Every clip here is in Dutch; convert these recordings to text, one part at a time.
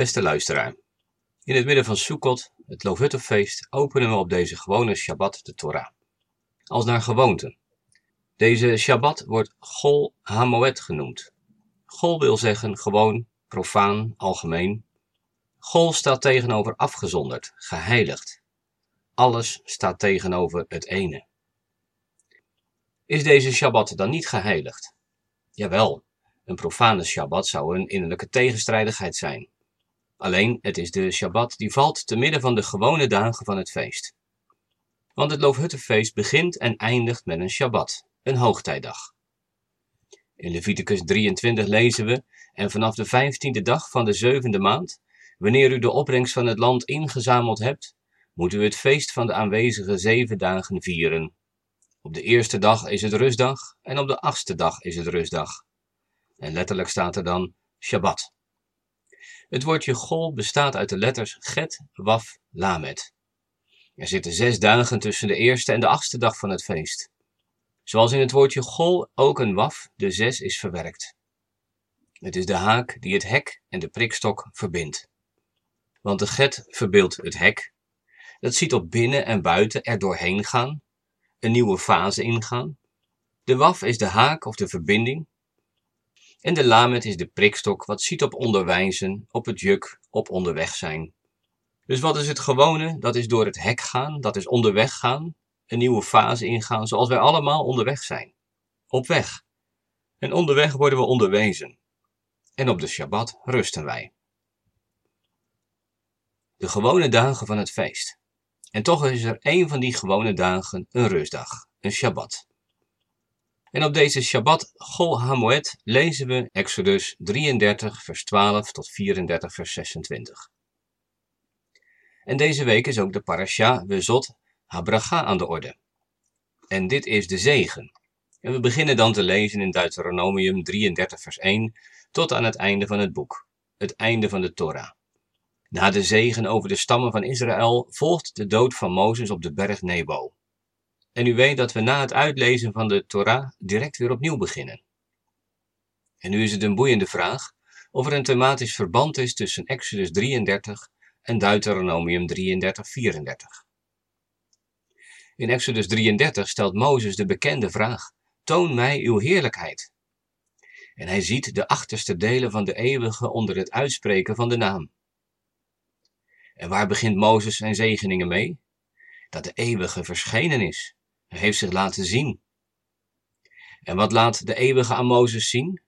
Beste luisteraar, in het midden van Sukkot, het Loofhuttenfeest, openen we op deze gewone Shabbat de Torah. Als naar gewoonte. Deze Shabbat wordt Gol HaMoed genoemd. Gol wil zeggen gewoon, profaan, algemeen. Gol staat tegenover afgezonderd, geheiligd. Alles staat tegenover het ene. Is deze Shabbat dan niet geheiligd? Jawel, een profane Shabbat zou een innerlijke tegenstrijdigheid zijn. Alleen het is de Shabbat die valt te midden van de gewone dagen van het feest. Want het Loofhuttenfeest begint en eindigt met een Shabbat, een hoogtijdag. In Leviticus 23 lezen we, en vanaf de vijftiende dag van de zevende maand, wanneer u de opbrengst van het land ingezameld hebt, moet u het feest van de aanwezige zeven dagen vieren. Op de eerste dag is het rustdag en op de achtste dag is het rustdag. En letterlijk staat er dan Shabbat. Het woordje gol bestaat uit de letters get, waf, lamet. Er zitten zes dagen tussen de eerste en de achtste dag van het feest. Zoals in het woordje gol ook een waf, de zes, is verwerkt. Het is de haak die het hek en de prikstok verbindt. Want de get verbeeldt het hek. Dat ziet op binnen en buiten er doorheen gaan, een nieuwe fase ingaan. De waf is de haak of de verbinding en de lamet is de prikstok wat ziet op onderwijzen, op het juk, op onderweg zijn. Dus wat is het gewone? Dat is door het hek gaan, dat is onderweg gaan, een nieuwe fase ingaan, zoals wij allemaal onderweg zijn. Op weg. En onderweg worden we onderwezen. En op de Shabbat rusten wij. De gewone dagen van het feest. En toch is er één van die gewone dagen een rustdag, een Shabbat. En op deze Shabbat Gol HaMoed lezen we Exodus 33 vers 12 tot 34 vers 26. En deze week is ook de parasha Wezot Habracha aan de orde. En dit is de zegen. En we beginnen dan te lezen in Deuteronomium 33 vers 1 tot aan het einde van het boek, het einde van de Torah. Na de zegen over de stammen van Israël volgt de dood van Mozes op de berg Nebo. En u weet dat we na het uitlezen van de Torah direct weer opnieuw beginnen. En nu is het een boeiende vraag of er een thematisch verband is tussen Exodus 33 en Deuteronomium 33, 34. In Exodus 33 stelt Mozes de bekende vraag: Toon mij uw heerlijkheid. En hij ziet de achterste delen van de eeuwige onder het uitspreken van de naam. En waar begint Mozes zijn zegeningen mee? Dat de eeuwige verschenen is heeft zich laten zien. En wat laat de eeuwige aan Mozes zien?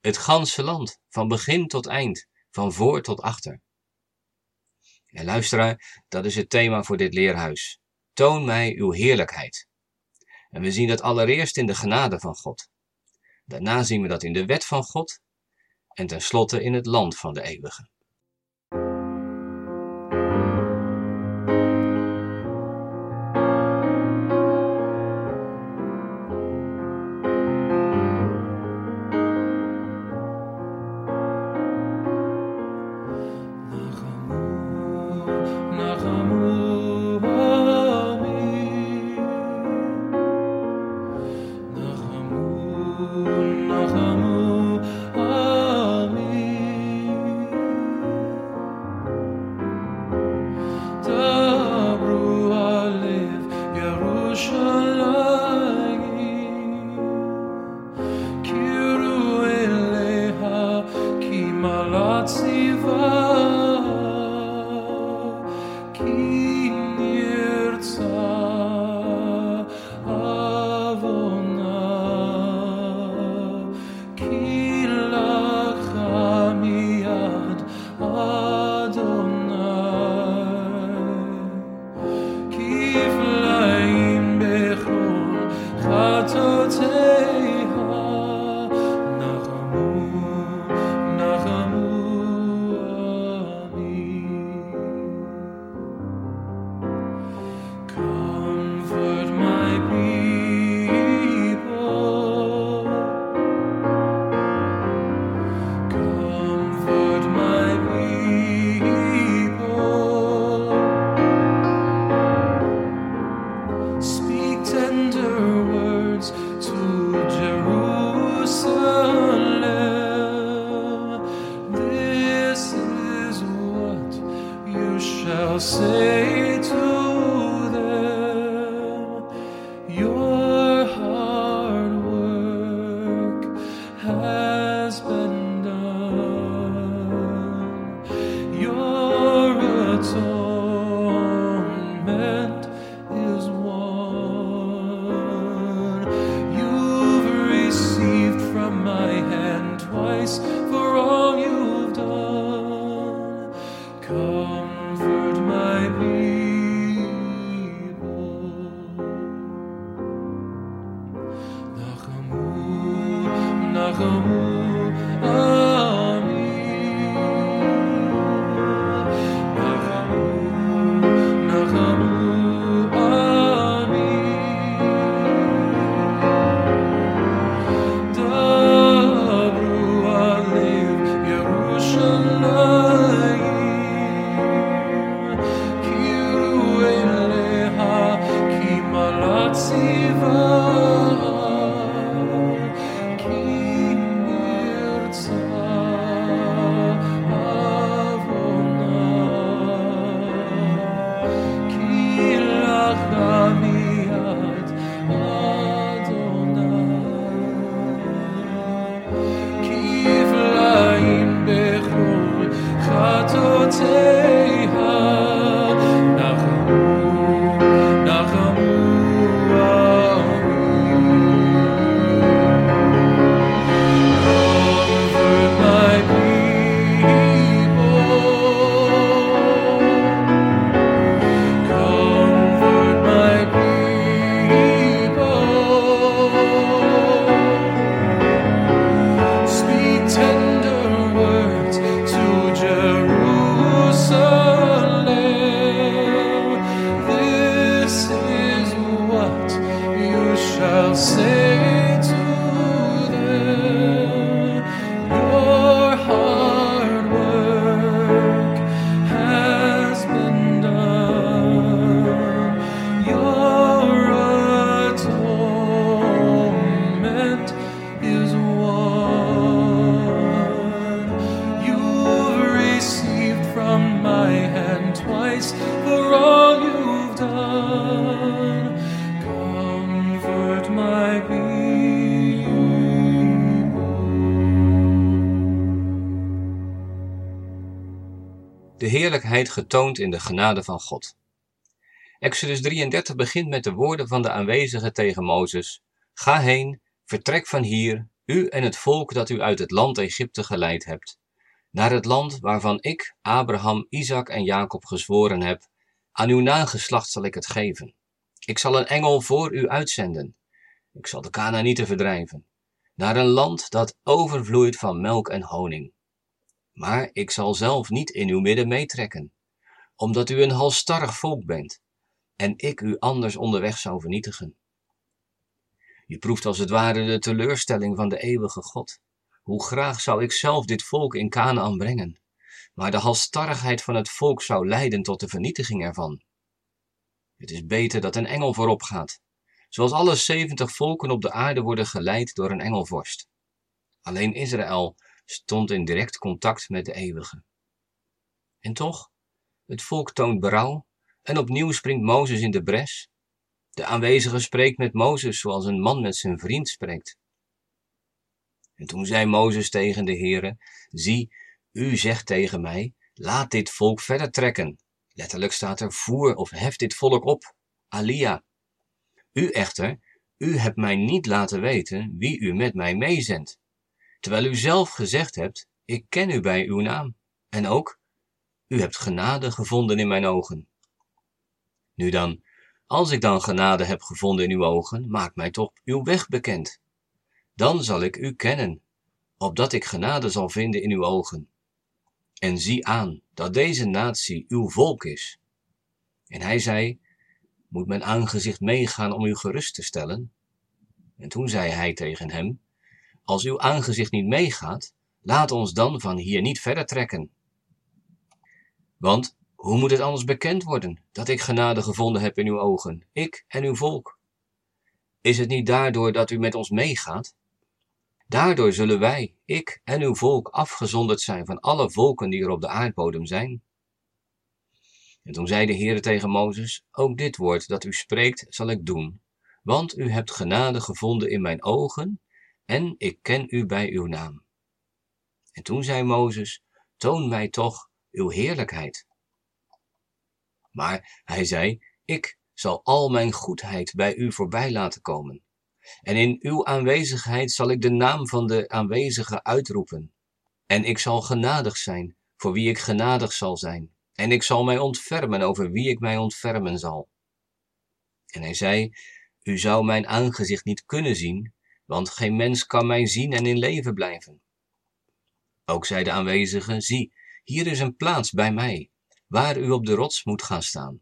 Het ganse land, van begin tot eind, van voor tot achter. En luisteraar, dat is het thema voor dit leerhuis. Toon mij uw heerlijkheid. En we zien dat allereerst in de genade van God. Daarna zien we dat in de wet van God. En tenslotte in het land van de eeuwige. Getoond in de genade van God. Exodus 33 begint met de woorden van de aanwezigen tegen Mozes: Ga heen, vertrek van hier, u en het volk dat u uit het land Egypte geleid hebt, naar het land waarvan ik, Abraham, Isaac en Jacob gezworen heb: aan uw nageslacht zal ik het geven. Ik zal een engel voor u uitzenden. Ik zal de Canaanieten verdrijven, naar een land dat overvloeit van melk en honing. Maar ik zal zelf niet in uw midden meetrekken, omdat u een halstarrig volk bent en ik u anders onderweg zou vernietigen. Je proeft als het ware de teleurstelling van de eeuwige God. Hoe graag zou ik zelf dit volk in Canaan brengen, maar de halstarrigheid van het volk zou leiden tot de vernietiging ervan. Het is beter dat een engel voorop gaat, zoals alle zeventig volken op de aarde worden geleid door een engelvorst. Alleen Israël stond in direct contact met de eeuwige. En toch, het volk toont berouw en opnieuw springt Mozes in de bres. De aanwezige spreekt met Mozes zoals een man met zijn vriend spreekt. En toen zei Mozes tegen de Heere, zie, u zegt tegen mij, laat dit volk verder trekken. Letterlijk staat er, voer of hef dit volk op, Alia. U echter, u hebt mij niet laten weten wie u met mij meezendt. Terwijl u zelf gezegd hebt, ik ken u bij uw naam. En ook, u hebt genade gevonden in mijn ogen. Nu dan, als ik dan genade heb gevonden in uw ogen, maak mij toch uw weg bekend. Dan zal ik u kennen, opdat ik genade zal vinden in uw ogen. En zie aan dat deze natie uw volk is. En hij zei, moet mijn aangezicht meegaan om u gerust te stellen? En toen zei hij tegen hem, als uw aangezicht niet meegaat, laat ons dan van hier niet verder trekken. Want hoe moet het anders bekend worden dat ik genade gevonden heb in uw ogen, ik en uw volk? Is het niet daardoor dat u met ons meegaat? Daardoor zullen wij, ik en uw volk, afgezonderd zijn van alle volken die er op de aardbodem zijn. En toen zei de Heer tegen Mozes, ook dit woord dat u spreekt zal ik doen, want u hebt genade gevonden in mijn ogen en ik ken u bij uw naam. En toen zei Mozes, toon mij toch uw heerlijkheid. Maar hij zei, ik zal al mijn goedheid bij u voorbij laten komen. En in uw aanwezigheid zal ik de naam van de aanwezige uitroepen. En ik zal genadig zijn voor wie ik genadig zal zijn. En ik zal mij ontfermen over wie ik mij ontfermen zal. En hij zei, u zou mijn aangezicht niet kunnen zien, want geen mens kan mij zien en in leven blijven. Ook zei de aanwezige, zie, hier is een plaats bij mij, waar u op de rots moet gaan staan.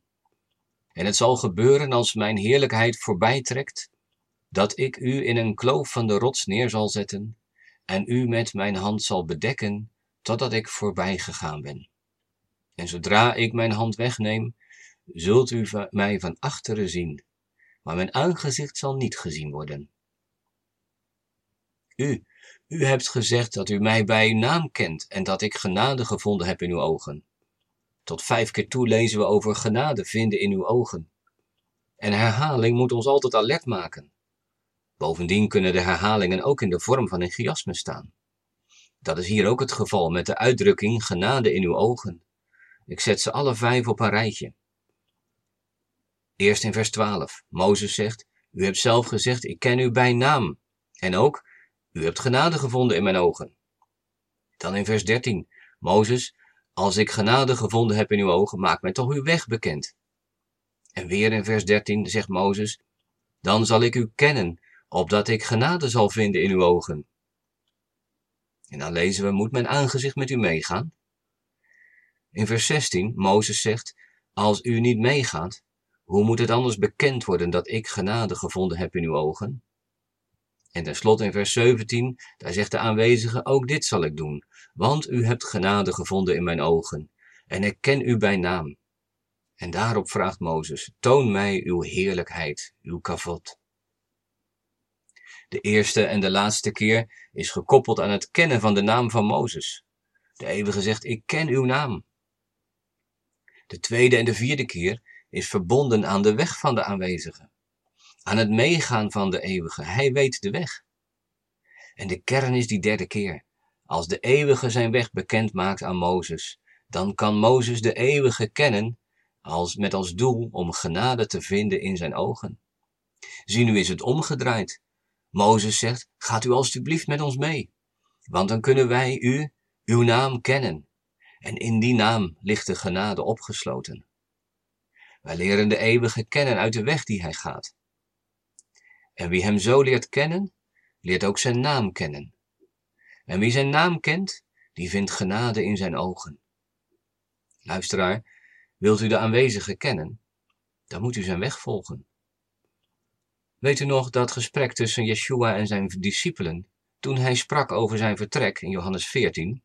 En het zal gebeuren als mijn heerlijkheid voorbij trekt, dat ik u in een kloof van de rots neer zal zetten, en u met mijn hand zal bedekken, totdat ik voorbij gegaan ben. En zodra ik mijn hand wegneem, zult u mij van achteren zien, maar mijn aangezicht zal niet gezien worden. U, u hebt gezegd dat u mij bij uw naam kent en dat ik genade gevonden heb in uw ogen. Tot vijf keer toe lezen we over genade vinden in uw ogen. En herhaling moet ons altijd alert maken. Bovendien kunnen de herhalingen ook in de vorm van een chiasme staan. Dat is hier ook het geval met de uitdrukking genade in uw ogen. Ik zet ze alle vijf op een rijtje. Eerst in vers 12. Mozes zegt, u hebt zelf gezegd, ik ken u bij naam. En ook, u hebt genade gevonden in mijn ogen. Dan in vers 13. Mozes, als ik genade gevonden heb in uw ogen, maak mij toch uw weg bekend. En weer in vers 13 zegt Mozes, dan zal ik u kennen, opdat ik genade zal vinden in uw ogen. En dan lezen we, moet mijn aangezicht met u meegaan? In vers 16, Mozes zegt, als u niet meegaat, hoe moet het anders bekend worden dat ik genade gevonden heb in uw ogen? En tenslotte in vers 17, daar zegt de aanwezige, ook dit zal ik doen, want u hebt genade gevonden in mijn ogen, en ik ken u bij naam. En daarop vraagt Mozes, toon mij uw heerlijkheid, uw kavot. De eerste en de laatste keer is gekoppeld aan het kennen van de naam van Mozes. De eeuwige zegt, ik ken uw naam. De tweede en de vierde keer is verbonden aan de weg van de aanwezige. Aan het meegaan van de eeuwige. Hij weet de weg. En de kern is die derde keer. Als de eeuwige zijn weg bekend maakt aan Mozes, dan kan Mozes de eeuwige kennen als, met als doel om genade te vinden in zijn ogen. Zie nu is het omgedraaid. Mozes zegt, gaat u alstublieft met ons mee, want dan kunnen wij u, uw naam kennen. En in die naam ligt de genade opgesloten. Wij leren de eeuwige kennen uit de weg die hij gaat. En wie hem zo leert kennen, leert ook zijn naam kennen. En wie zijn naam kent, die vindt genade in zijn ogen. Luisteraar, wilt u de aanwezige kennen, dan moet u zijn weg volgen. Weet u nog dat gesprek tussen Yeshua en zijn discipelen, toen hij sprak over zijn vertrek in Johannes 14?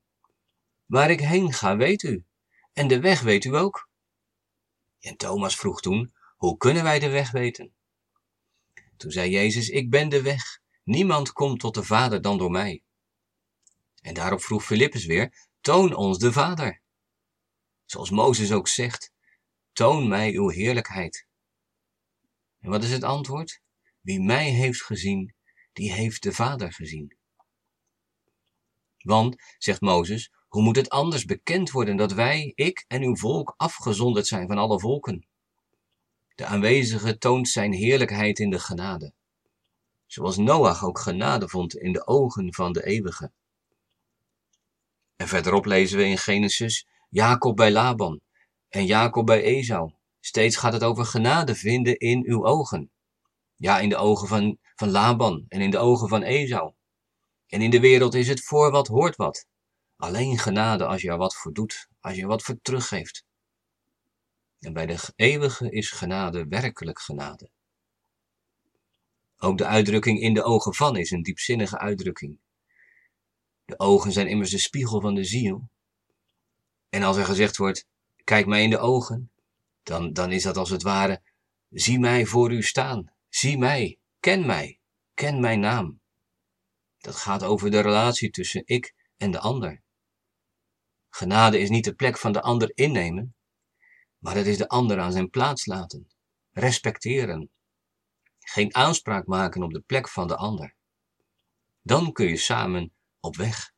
Waar ik heen ga, weet u, en de weg weet u ook. En Thomas vroeg toen, hoe kunnen wij de weg weten? Toen zei Jezus, ik ben de weg. Niemand komt tot de Vader dan door mij. En daarop vroeg Filippus weer, toon ons de Vader. Zoals Mozes ook zegt, toon mij uw heerlijkheid. En wat is het antwoord? Wie mij heeft gezien, die heeft de Vader gezien. Want, zegt Mozes, hoe moet het anders bekend worden dat wij, ik en uw volk, afgezonderd zijn van alle volken? De aanwezige toont zijn heerlijkheid in de genade. Zoals Noach ook genade vond in de ogen van de eeuwige. En verderop lezen we in Genesis Jacob bij Laban en Jacob bij Esau. Steeds gaat het over genade vinden in uw ogen. Ja, in de ogen van, van Laban en in de ogen van Esau. En in de wereld is het voor wat hoort wat. Alleen genade als je er wat voor doet, als je er wat voor teruggeeft. En bij de eeuwige is genade werkelijk genade. Ook de uitdrukking in de ogen van is een diepzinnige uitdrukking. De ogen zijn immers de spiegel van de ziel. En als er gezegd wordt, kijk mij in de ogen, dan, dan is dat als het ware, zie mij voor u staan, zie mij, ken mij, ken mijn naam. Dat gaat over de relatie tussen ik en de ander. Genade is niet de plek van de ander innemen, maar het is de ander aan zijn plaats laten, respecteren, geen aanspraak maken op de plek van de ander. Dan kun je samen op weg.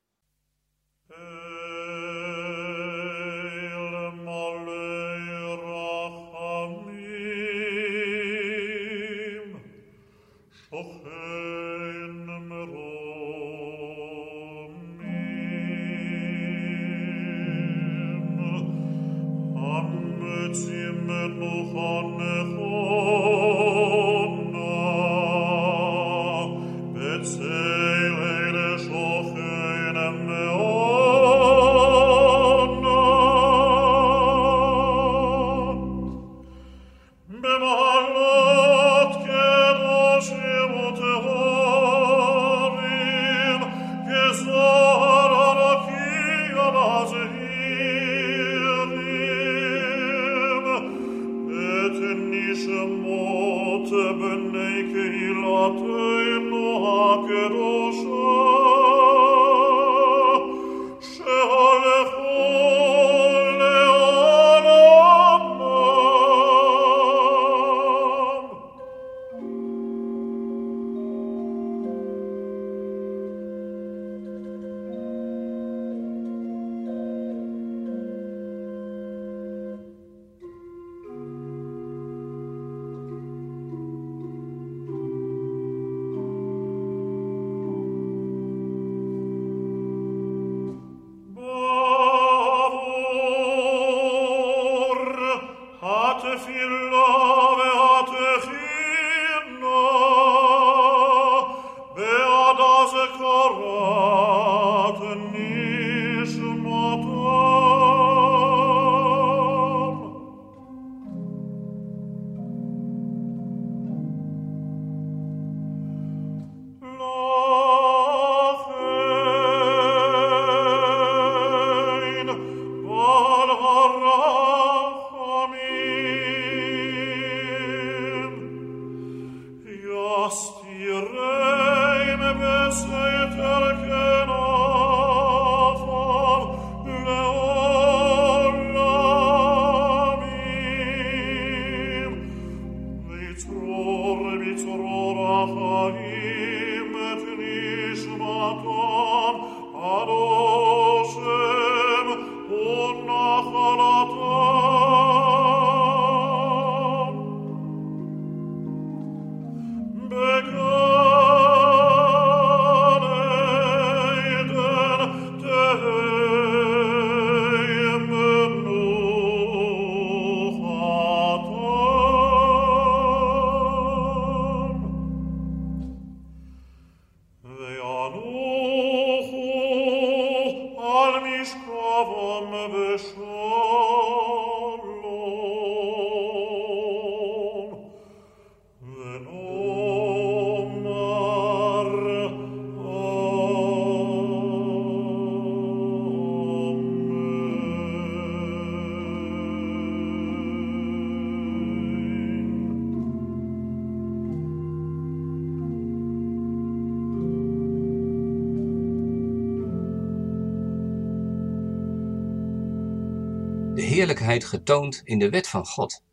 Getoond in de wet van God.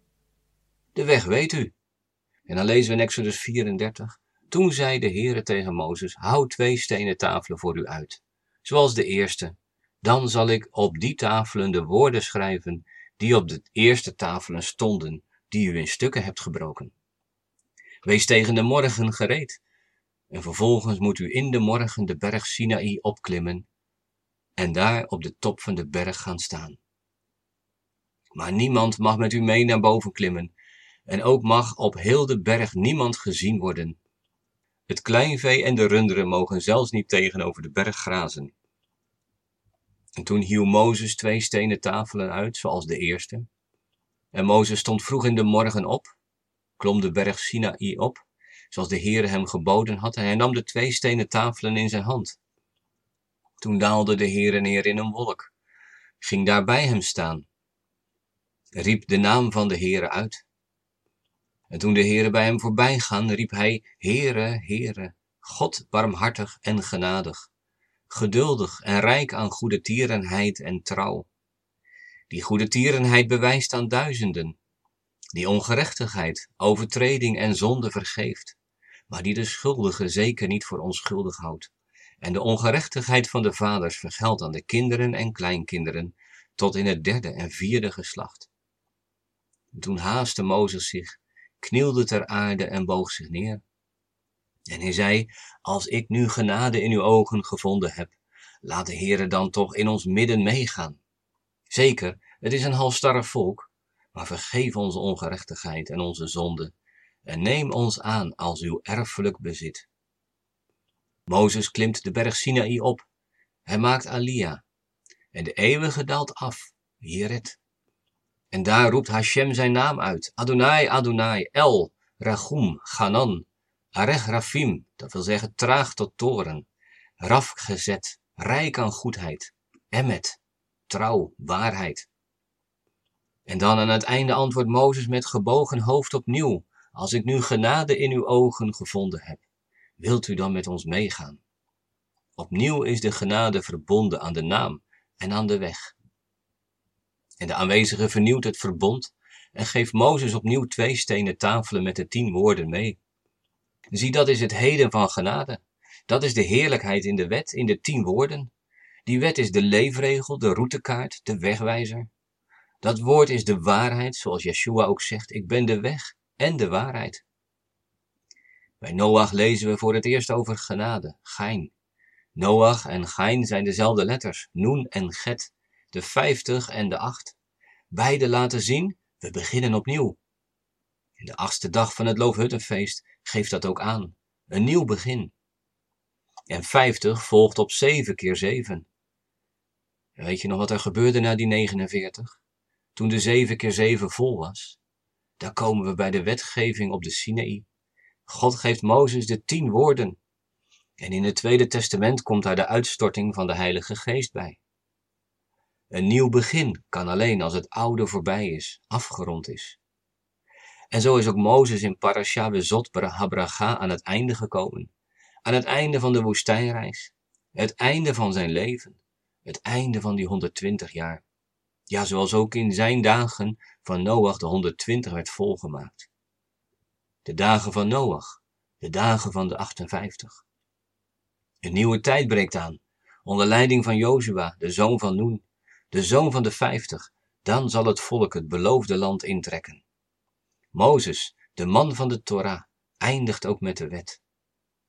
De weg weet u. En dan lezen we in Exodus 34. Toen zei de Heere tegen Mozes, hou twee stenen tafelen voor u uit, zoals de eerste. Dan zal ik op die tafelen de woorden schrijven die op de eerste tafelen stonden, die u in stukken hebt gebroken. Wees tegen de morgen gereed. En vervolgens moet u in de morgen de berg Sinaï opklimmen en daar op de top van de berg gaan staan. Maar niemand mag met u mee naar boven klimmen, en ook mag op heel de berg niemand gezien worden. Het kleinvee en de runderen mogen zelfs niet tegenover de berg grazen. En toen hieuw Mozes twee stenen tafelen uit, zoals de eerste. En Mozes stond vroeg in de morgen op, klom de berg Sinaï op, zoals de Heere hem geboden had, en hij nam de twee stenen tafelen in zijn hand. Toen daalde de Heere neer in een wolk, ging daar bij hem staan riep de naam van de Heere uit. En toen de Heere bij hem voorbijgaan, riep hij, Heere, Heere, God barmhartig en genadig, geduldig en rijk aan goede tierenheid en trouw. Die goede tierenheid bewijst aan duizenden, die ongerechtigheid, overtreding en zonde vergeeft, maar die de schuldige zeker niet voor onschuldig houdt, en de ongerechtigheid van de vaders vergeldt aan de kinderen en kleinkinderen, tot in het derde en vierde geslacht. Toen haastte Mozes zich, knielde ter aarde en boog zich neer. En hij zei, als ik nu genade in uw ogen gevonden heb, laat de Heere dan toch in ons midden meegaan. Zeker, het is een halstarrig volk, maar vergeef onze ongerechtigheid en onze zonde en neem ons aan als uw erfelijk bezit. Mozes klimt de berg Sinaï op. Hij maakt Alia. En de eeuwige daalt af, Jeret. En daar roept Hashem zijn naam uit. Adonai, Adonai, El, Rachum, Ganan, Arech Rafim, dat wil zeggen traag tot toren. Raf gezet, rijk aan goedheid. Emmet, trouw, waarheid. En dan aan het einde antwoordt Mozes met gebogen hoofd opnieuw. Als ik nu genade in uw ogen gevonden heb, wilt u dan met ons meegaan? Opnieuw is de genade verbonden aan de naam en aan de weg. En de aanwezige vernieuwt het verbond en geeft Mozes opnieuw twee stenen tafelen met de tien woorden mee. Zie, dat is het heden van genade. Dat is de heerlijkheid in de wet, in de tien woorden. Die wet is de leefregel, de routekaart, de wegwijzer. Dat woord is de waarheid, zoals Yeshua ook zegt, ik ben de weg en de waarheid. Bij Noach lezen we voor het eerst over genade, gein. Noach en gein zijn dezelfde letters, noen en get, de vijftig en de acht. Beide laten zien, we beginnen opnieuw. In de achtste dag van het Loofhuttenfeest geeft dat ook aan, een nieuw begin. En vijftig volgt op zeven keer zeven. Weet je nog wat er gebeurde na die 49? Toen de zeven keer zeven vol was? Daar komen we bij de wetgeving op de Sinaï. God geeft Mozes de tien woorden. En in het Tweede Testament komt daar de uitstorting van de Heilige Geest bij. Een nieuw begin kan alleen als het oude voorbij is, afgerond is. En zo is ook Mozes in Parasha Bezot Habracha aan het einde gekomen. Aan het einde van de woestijnreis. Het einde van zijn leven. Het einde van die 120 jaar. Ja, zoals ook in zijn dagen van Noach de 120 werd volgemaakt. De dagen van Noach, de dagen van de 58. Een nieuwe tijd breekt aan, onder leiding van Jozua, de zoon van Noen, de zoon van de 50. Dan zal het volk het beloofde land intrekken. Mozes, de man van de Torah, eindigt ook met de wet.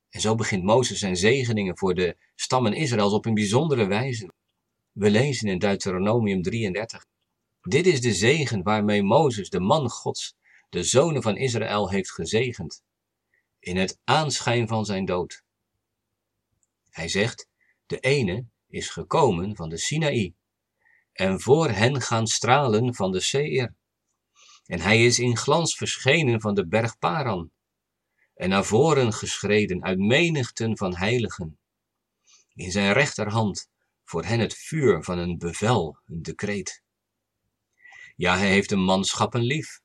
En zo begint Mozes zijn zegeningen voor de stammen Israëls op een bijzondere wijze. We lezen in Deuteronomium 33. Dit is de zegen waarmee Mozes, de man Gods, de zonen van Israël heeft gezegend, in het aanschijn van zijn dood. Hij zegt, de ene is gekomen van de Sinaï, en voor hen gaan stralen van de Seir. En hij is in glans verschenen van de berg Paran, en naar voren geschreden uit menigten van heiligen. In zijn rechterhand voor hen het vuur van een bevel, een decreet. Ja, hij heeft een manschappen lief,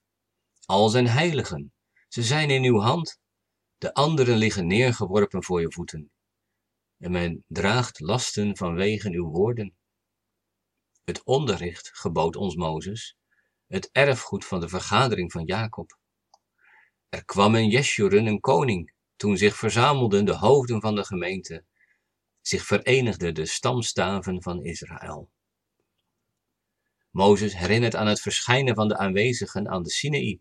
al zijn heiligen, ze zijn in uw hand, de anderen liggen neergeworpen voor je voeten. En men draagt lasten vanwege uw woorden. Het onderricht gebood ons Mozes, het erfgoed van de vergadering van Jacob. Er kwam in Jeshurun een koning, toen zich verzamelden de hoofden van de gemeente, zich verenigden de stamstaven van Israël. Mozes herinnert aan het verschijnen van de aanwezigen aan de Sinaï.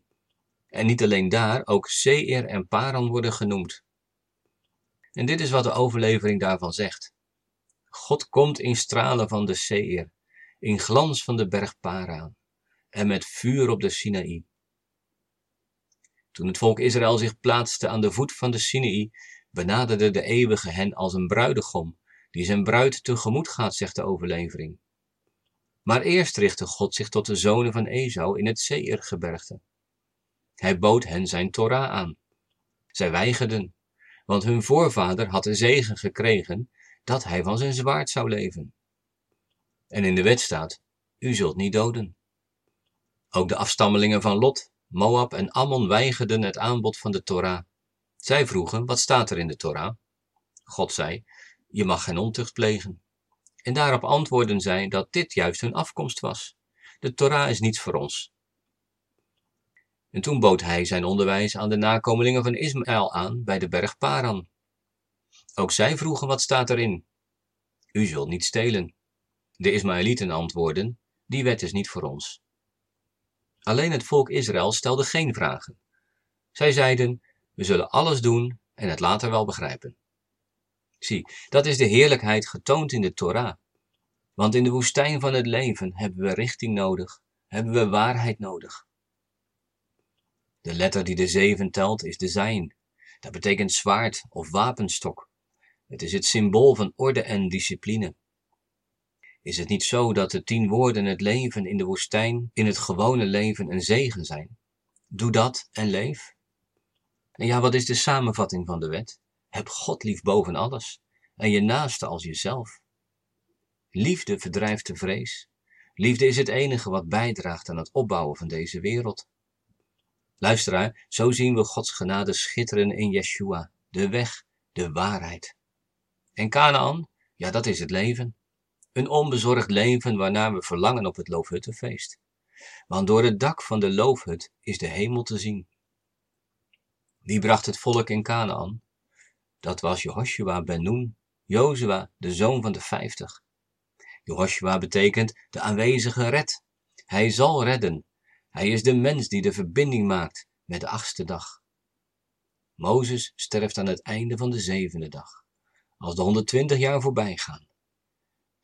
En niet alleen daar, ook Seir en Paran worden genoemd. En dit is wat de overlevering daarvan zegt. God komt in stralen van de Seir, in glans van de berg Paran, en met vuur op de Sinaï. Toen het volk Israël zich plaatste aan de voet van de Sinaï, benaderde de eeuwige hen als een bruidegom, die zijn bruid tegemoet gaat, zegt de overlevering. Maar eerst richtte God zich tot de zonen van Esau in het Seirgebergte. Hij bood hen zijn Torah aan. Zij weigerden, want hun voorvader had de zegen gekregen dat hij van zijn zwaard zou leven. En in de wet staat, u zult niet doden. Ook de afstammelingen van Lot, Moab en Ammon weigerden het aanbod van de Torah. Zij vroegen, wat staat er in de Torah? God zei, je mag geen ontucht plegen. En daarop antwoordden zij dat dit juist hun afkomst was. De Torah is niets voor ons. En toen bood hij zijn onderwijs aan de nakomelingen van Ismaël aan bij de berg Paran. Ook zij vroegen wat staat erin. U zult niet stelen. De Ismaëlieten antwoordden, die wet is niet voor ons. Alleen het volk Israël stelde geen vragen. Zij zeiden, we zullen alles doen en het later wel begrijpen. Zie, dat is de heerlijkheid getoond in de Torah. Want in de woestijn van het leven hebben we richting nodig, hebben we waarheid nodig. De letter die de zeven telt is de zijn. Dat betekent zwaard of wapenstok. Het is het symbool van orde en discipline. Is het niet zo dat de tien woorden het leven in de woestijn, in het gewone leven een zegen zijn? Doe dat en leef. En ja, wat is de samenvatting van de wet? Heb God lief boven alles en je naaste als jezelf. Liefde verdrijft de vrees. Liefde is het enige wat bijdraagt aan het opbouwen van deze wereld. Luisteraar, zo zien we Gods genade schitteren in Yeshua, de weg, de waarheid. En Canaan, ja, dat is het leven. Een onbezorgd leven waarna we verlangen op het Loofhuttenfeest. Want door het dak van de loofhut is de hemel te zien. Wie bracht het volk in Canaan? Dat was Jehoshua ben Nun, Jozua, de zoon van de vijftig. Jehoshua betekent de aanwezige red. Hij zal redden. Hij is de mens die de verbinding maakt met de achtste dag. Mozes sterft aan het einde van de zevende dag, als de 120 jaar voorbij gaan.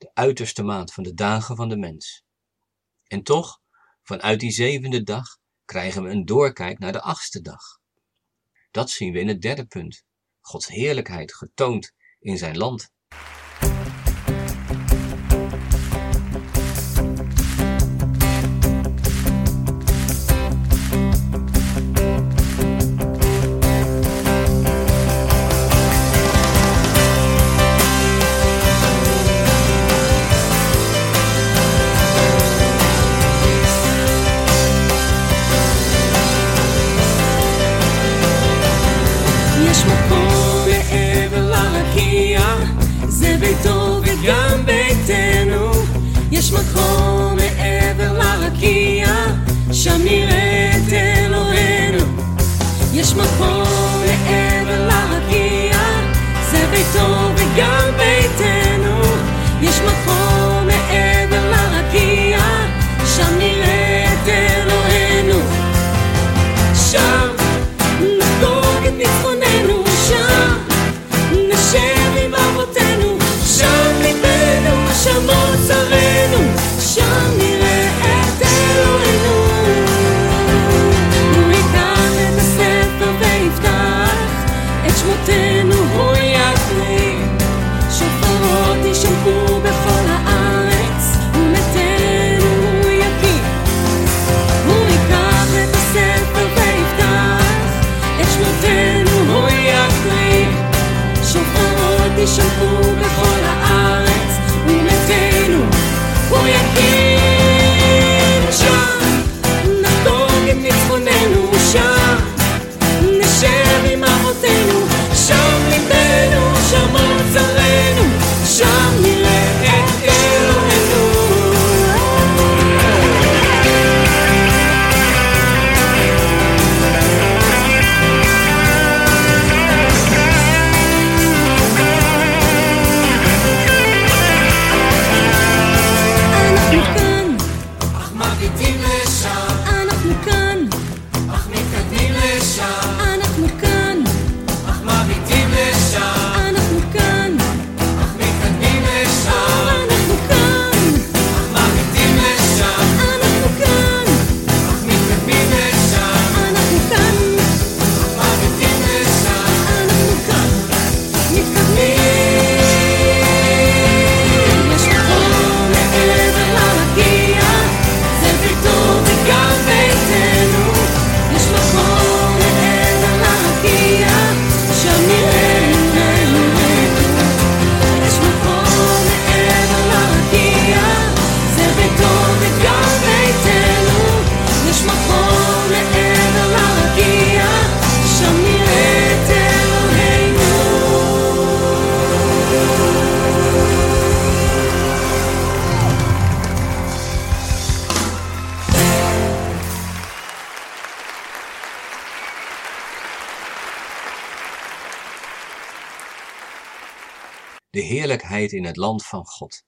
De uiterste maat van de dagen van de mens. En toch, vanuit die zevende dag krijgen we een doorkijk naar de achtste dag. Dat zien we in het derde punt. Gods heerlijkheid getoond in zijn land. In het land van God.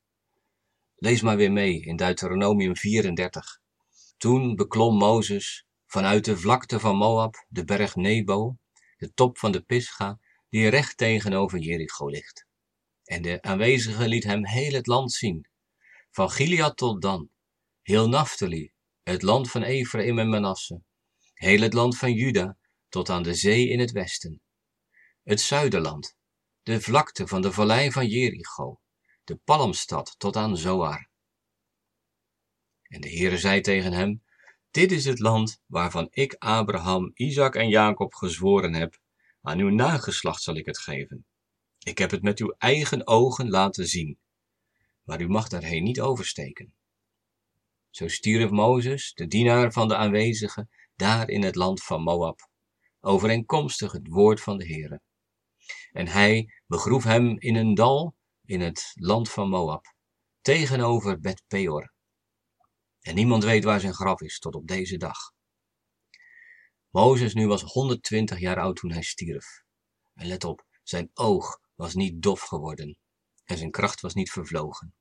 Lees maar weer mee in Deuteronomium 34. Toen beklom Mozes vanuit de vlakte van Moab de berg Nebo, de top van de Pisga, die recht tegenover Jericho ligt. En de aanwezige liet hem heel het land zien, van Gilead tot Dan, heel Naphtali, het land van Ephraim en Manasse, heel het land van Juda tot aan de zee in het westen, het zuiderland, de vlakte van de vallei van Jericho, de palmstad tot aan Zoar. En de Heere zei tegen hem, dit is het land waarvan ik Abraham, Isaac en Jacob gezworen heb, aan uw nageslacht zal ik het geven. Ik heb het met uw eigen ogen laten zien, maar u mag daarheen niet oversteken. Zo stierf Mozes, de dienaar van de aanwezigen, daar in het land van Moab, overeenkomstig het woord van de Heere. En hij begroef hem in een dal in het land van Moab, tegenover Bet Peor. En niemand weet waar zijn graf is tot op deze dag. Mozes nu was 120 jaar oud toen hij stierf. En let op, zijn oog was niet dof geworden en zijn kracht was niet vervlogen.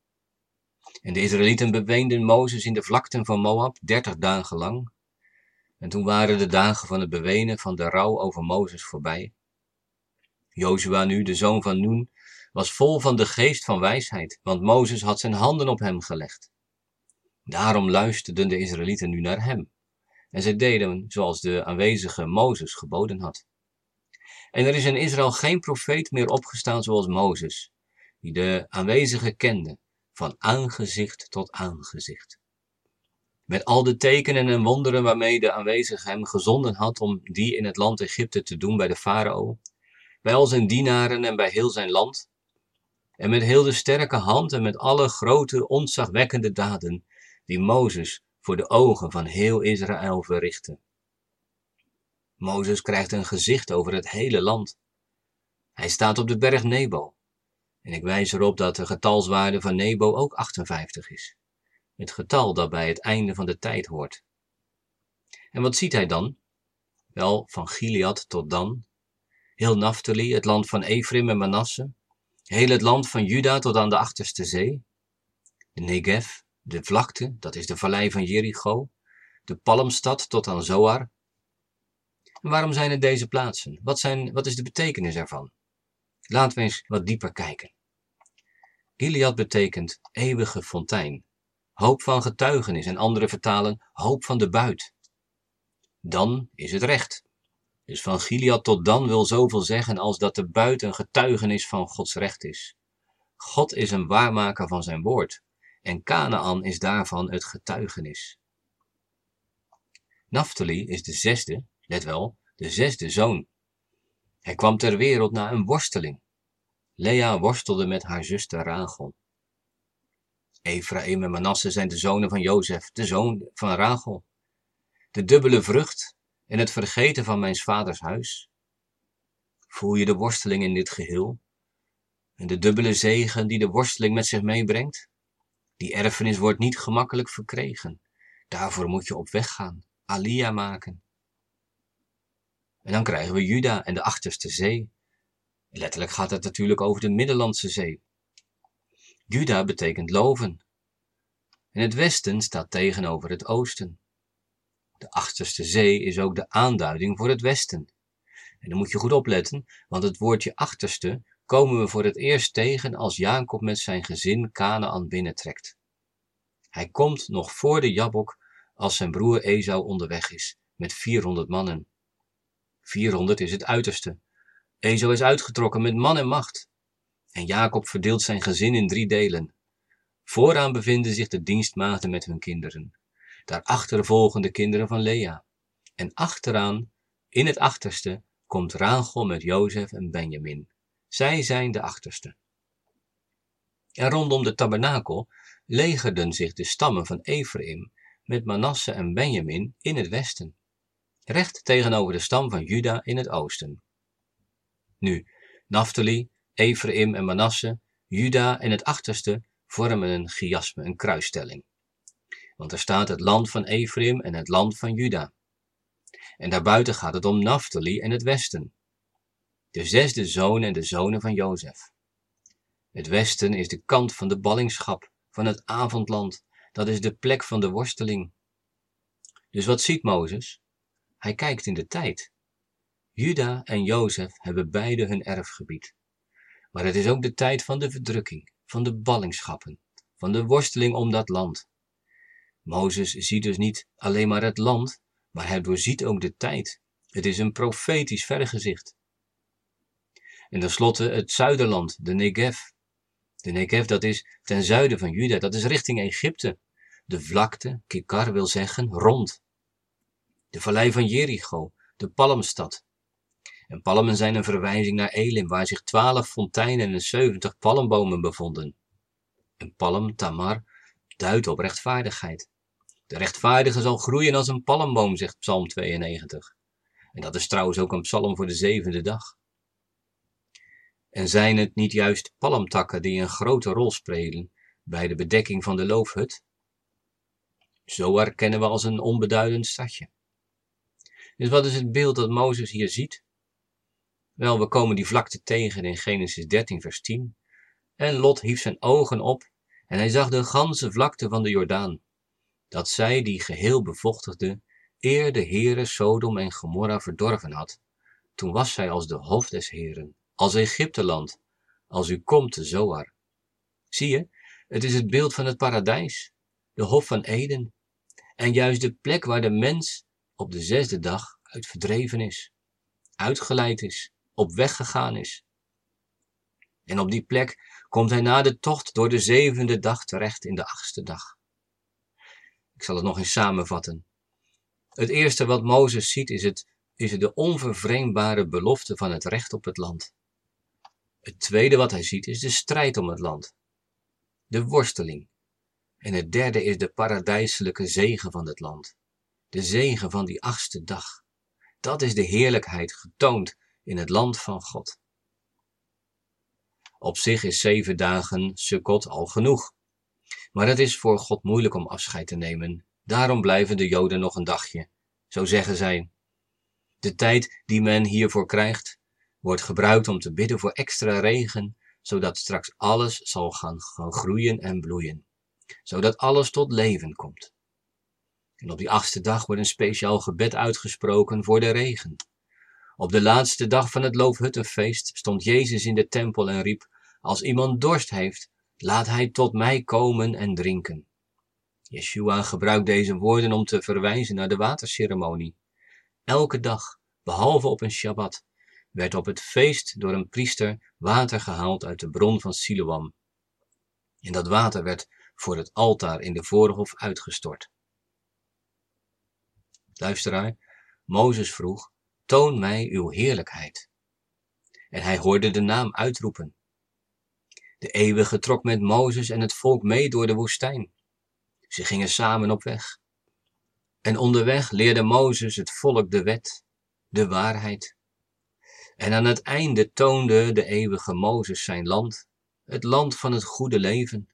En de Israëlieten beweenden Mozes in de vlakten van Moab dertig dagen lang. En toen waren de dagen van het bewenen van de rouw over Mozes voorbij. Jozua nu, de zoon van Nun, was vol van de geest van wijsheid, want Mozes had zijn handen op hem gelegd. Daarom luisterden de Israëlieten nu naar hem. En zij deden zoals de aanwezige Mozes geboden had. En er is in Israël geen profeet meer opgestaan zoals Mozes, die de aanwezigen kende, van aangezicht tot aangezicht. Met al de tekenen en wonderen waarmee de aanwezige hem gezonden had om die in het land Egypte te doen bij de farao, bij al zijn dienaren en bij heel zijn land, en met heel de sterke hand en met alle grote, ontzagwekkende daden die Mozes voor de ogen van heel Israël verrichtte. Mozes krijgt een gezicht over het hele land. Hij staat op de berg Nebo. En ik wijs erop dat de getalswaarde van Nebo ook 58 is. Het getal dat bij het einde van de tijd hoort. En wat ziet hij dan? Wel, van Gilead tot Dan, heel Naphtali, het land van Ephraim en Manasse, heel het land van Juda tot aan de achterste zee, de Negev, de vlakte, dat is de vallei van Jericho, de palmstad tot aan Zoar. En waarom zijn het deze plaatsen? Wat, zijn, wat is de betekenis ervan? Laten we eens wat dieper kijken. Gilead betekent eeuwige fontein, hoop van getuigenis en andere vertalen hoop van de buit. Dan is het recht. Dus van Gilead tot dan wil zoveel zeggen als dat de buit een getuigenis van Gods recht is. God is een waarmaker van zijn woord en Canaan is daarvan het getuigenis. Naphtali is de zesde, let wel, de zesde zoon. Hij kwam ter wereld na een worsteling. Lea worstelde met haar zuster Rachel. Ephraim en Manasse zijn de zonen van Jozef, de zoon van Rachel. De dubbele vrucht en het vergeten van mijn vaders huis. Voel je de worsteling in dit geheel? En de dubbele zegen die de worsteling met zich meebrengt? Die erfenis wordt niet gemakkelijk verkregen. Daarvoor moet je op weg gaan, alia maken. En dan krijgen we Juda en de achterste zee. Letterlijk gaat het natuurlijk over de Middellandse Zee. Juda betekent loven. En het westen staat tegenover het oosten. De achterste zee is ook de aanduiding voor het westen. En dan moet je goed opletten, want het woordje achterste komen we voor het eerst tegen als Jacob met zijn gezin Canaan binnentrekt. Hij komt nog voor de Jabok als zijn broer Esau onderweg is, met 400 mannen. 400 is het uiterste. Esau is uitgetrokken met man en macht. En Jacob verdeelt zijn gezin in drie delen. Vooraan bevinden zich de dienstmaagden met hun kinderen. Daarachter volgen de kinderen van Lea. En achteraan, in het achterste, komt Rachel met Jozef en Benjamin. Zij zijn de achterste. En rondom de tabernakel legerden zich de stammen van Ephraim met Manasse en Benjamin in het westen, recht tegenover de stam van Juda in het oosten. Nu, Naphtali, Ephraim en Manasse, Juda en het achterste vormen een chiasme, een kruisstelling. Want er staat het land van Ephraim en het land van Juda. En daarbuiten gaat het om Naphtali en het westen. De zesde zoon en de zonen van Jozef. Het westen is de kant van de ballingschap, van het avondland. Dat is de plek van de worsteling. Dus wat ziet Mozes? Hij kijkt in de tijd. Juda en Jozef hebben beide hun erfgebied. Maar het is ook de tijd van de verdrukking, van de ballingschappen, van de worsteling om dat land. Mozes ziet dus niet alleen maar het land, maar hij doorziet ook de tijd. Het is een profetisch vergezicht. En tenslotte het zuiderland, de Negev. De Negev, dat is ten zuiden van Juda, dat is richting Egypte. De vlakte, Kikar wil zeggen, rond. De vallei van Jericho, de palmstad. En palmen zijn een verwijzing naar Elim, waar zich twaalf fonteinen en zeventig palmbomen bevonden. Een palm, tamar, duidt op rechtvaardigheid. De rechtvaardige zal groeien als een palmboom, zegt Psalm 92. En dat is trouwens ook een psalm voor de zevende dag. En zijn het niet juist palmtakken die een grote rol spelen bij de bedekking van de loofhut? Zo herkennen we als een onbeduidend stadje. Dus wat is het beeld dat Mozes hier ziet? Wel, we komen die vlakte tegen in Genesis 13, vers 10. En Lot hief zijn ogen op en hij zag de ganse vlakte van de Jordaan. Dat zij die geheel bevochtigde, eer de Heere Sodom en Gomorra verdorven had. Toen was zij als de hof des Heeren, als Egypteland, als u komt Zoar. Zie je, het is het beeld van het paradijs, de hof van Eden, en juist de plek waar de mens op de zesde dag uit verdreven is, uitgeleid is, op weg gegaan is. En op die plek komt hij na de tocht door de zevende dag terecht in de achtste dag. Ik zal het nog eens samenvatten. Het eerste wat Mozes ziet is, het, is de onvervreemdbare belofte van het recht op het land. Het tweede wat hij ziet is de strijd om het land, de worsteling. En het derde is de paradijselijke zegen van het land, de zegen van die achtste dag. Dat is de heerlijkheid getoond in het land van God. Op zich is zeven dagen Sukkot al genoeg. Maar het is voor God moeilijk om afscheid te nemen. Daarom blijven de Joden nog een dagje. Zo zeggen zij. De tijd die men hiervoor krijgt, wordt gebruikt om te bidden voor extra regen, zodat straks alles zal gaan, groeien en bloeien. Zodat alles tot leven komt. En op die achtste dag wordt een speciaal gebed uitgesproken voor de regen. Op de laatste dag van het Loofhuttenfeest stond Jezus in de tempel en riep, als iemand dorst heeft, laat hij tot mij komen en drinken. Yeshua gebruikt deze woorden om te verwijzen naar de waterceremonie. Elke dag, behalve op een Shabbat, werd op het feest door een priester water gehaald uit de bron van Siloam. En dat water werd voor het altaar in de voorhof uitgestort. Luisteraar, Mozes vroeg, toon mij uw heerlijkheid. En hij hoorde de naam uitroepen. De eeuwige trok met Mozes en het volk mee door de woestijn. Ze gingen samen op weg. En onderweg leerde Mozes het volk de wet, de waarheid. En aan het einde toonde de eeuwige Mozes zijn land, het land van het goede leven,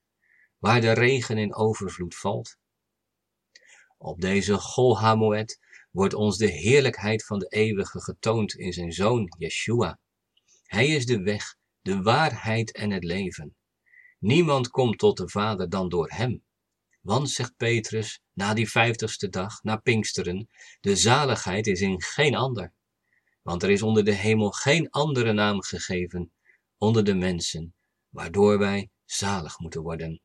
waar de regen in overvloed valt. Op deze Gol Hamoed wordt ons de heerlijkheid van de eeuwige getoond in zijn zoon Yeshua. Hij is de weg, de waarheid en het leven. Niemand komt tot de Vader dan door hem. Want, zegt Petrus, na die vijftigste dag, na Pinksteren, de zaligheid is in geen ander. Want er is onder de hemel geen andere naam gegeven onder de mensen, waardoor wij zalig moeten worden.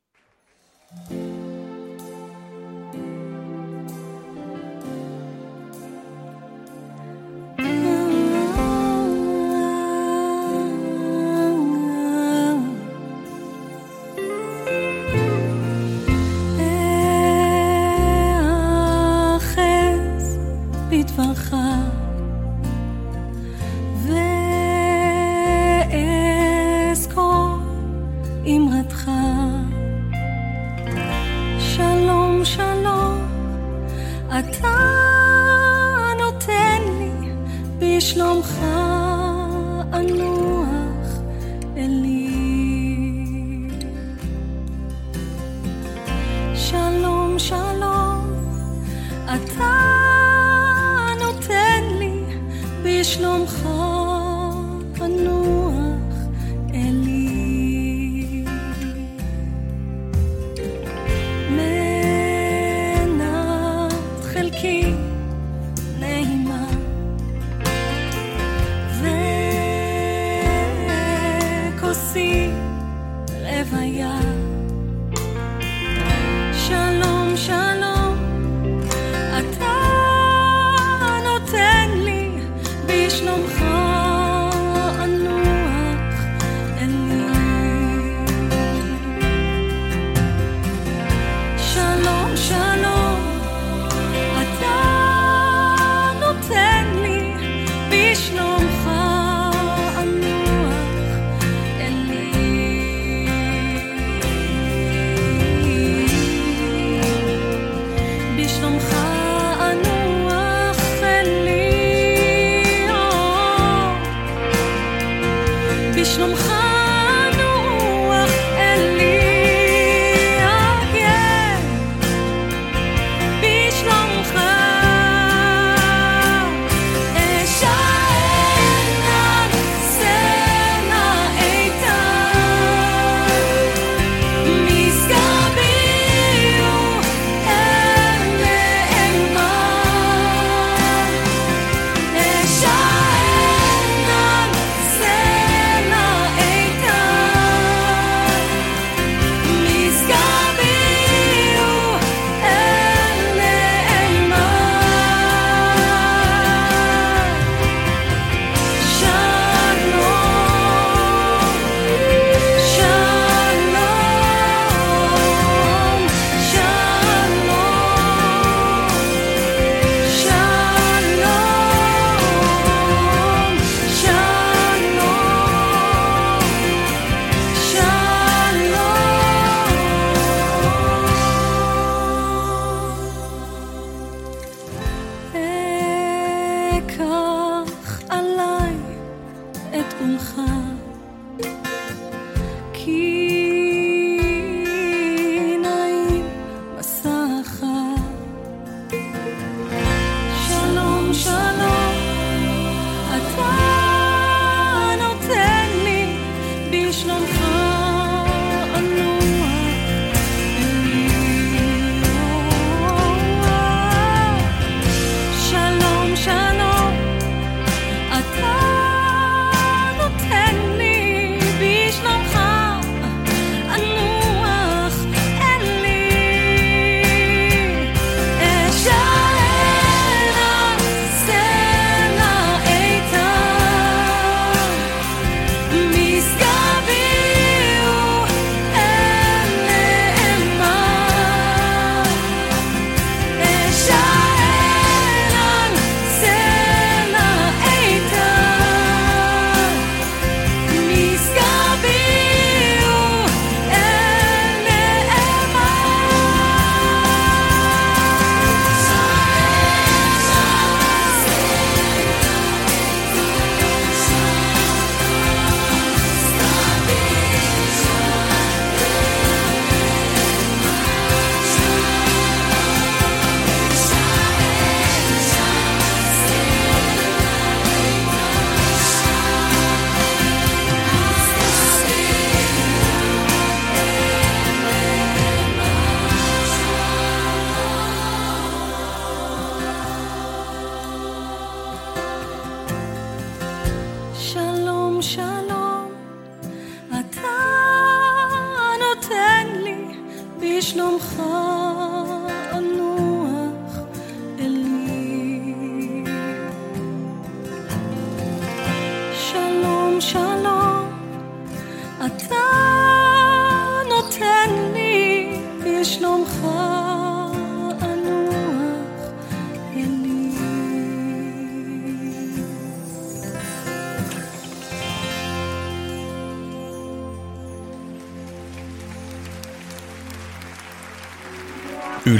同行。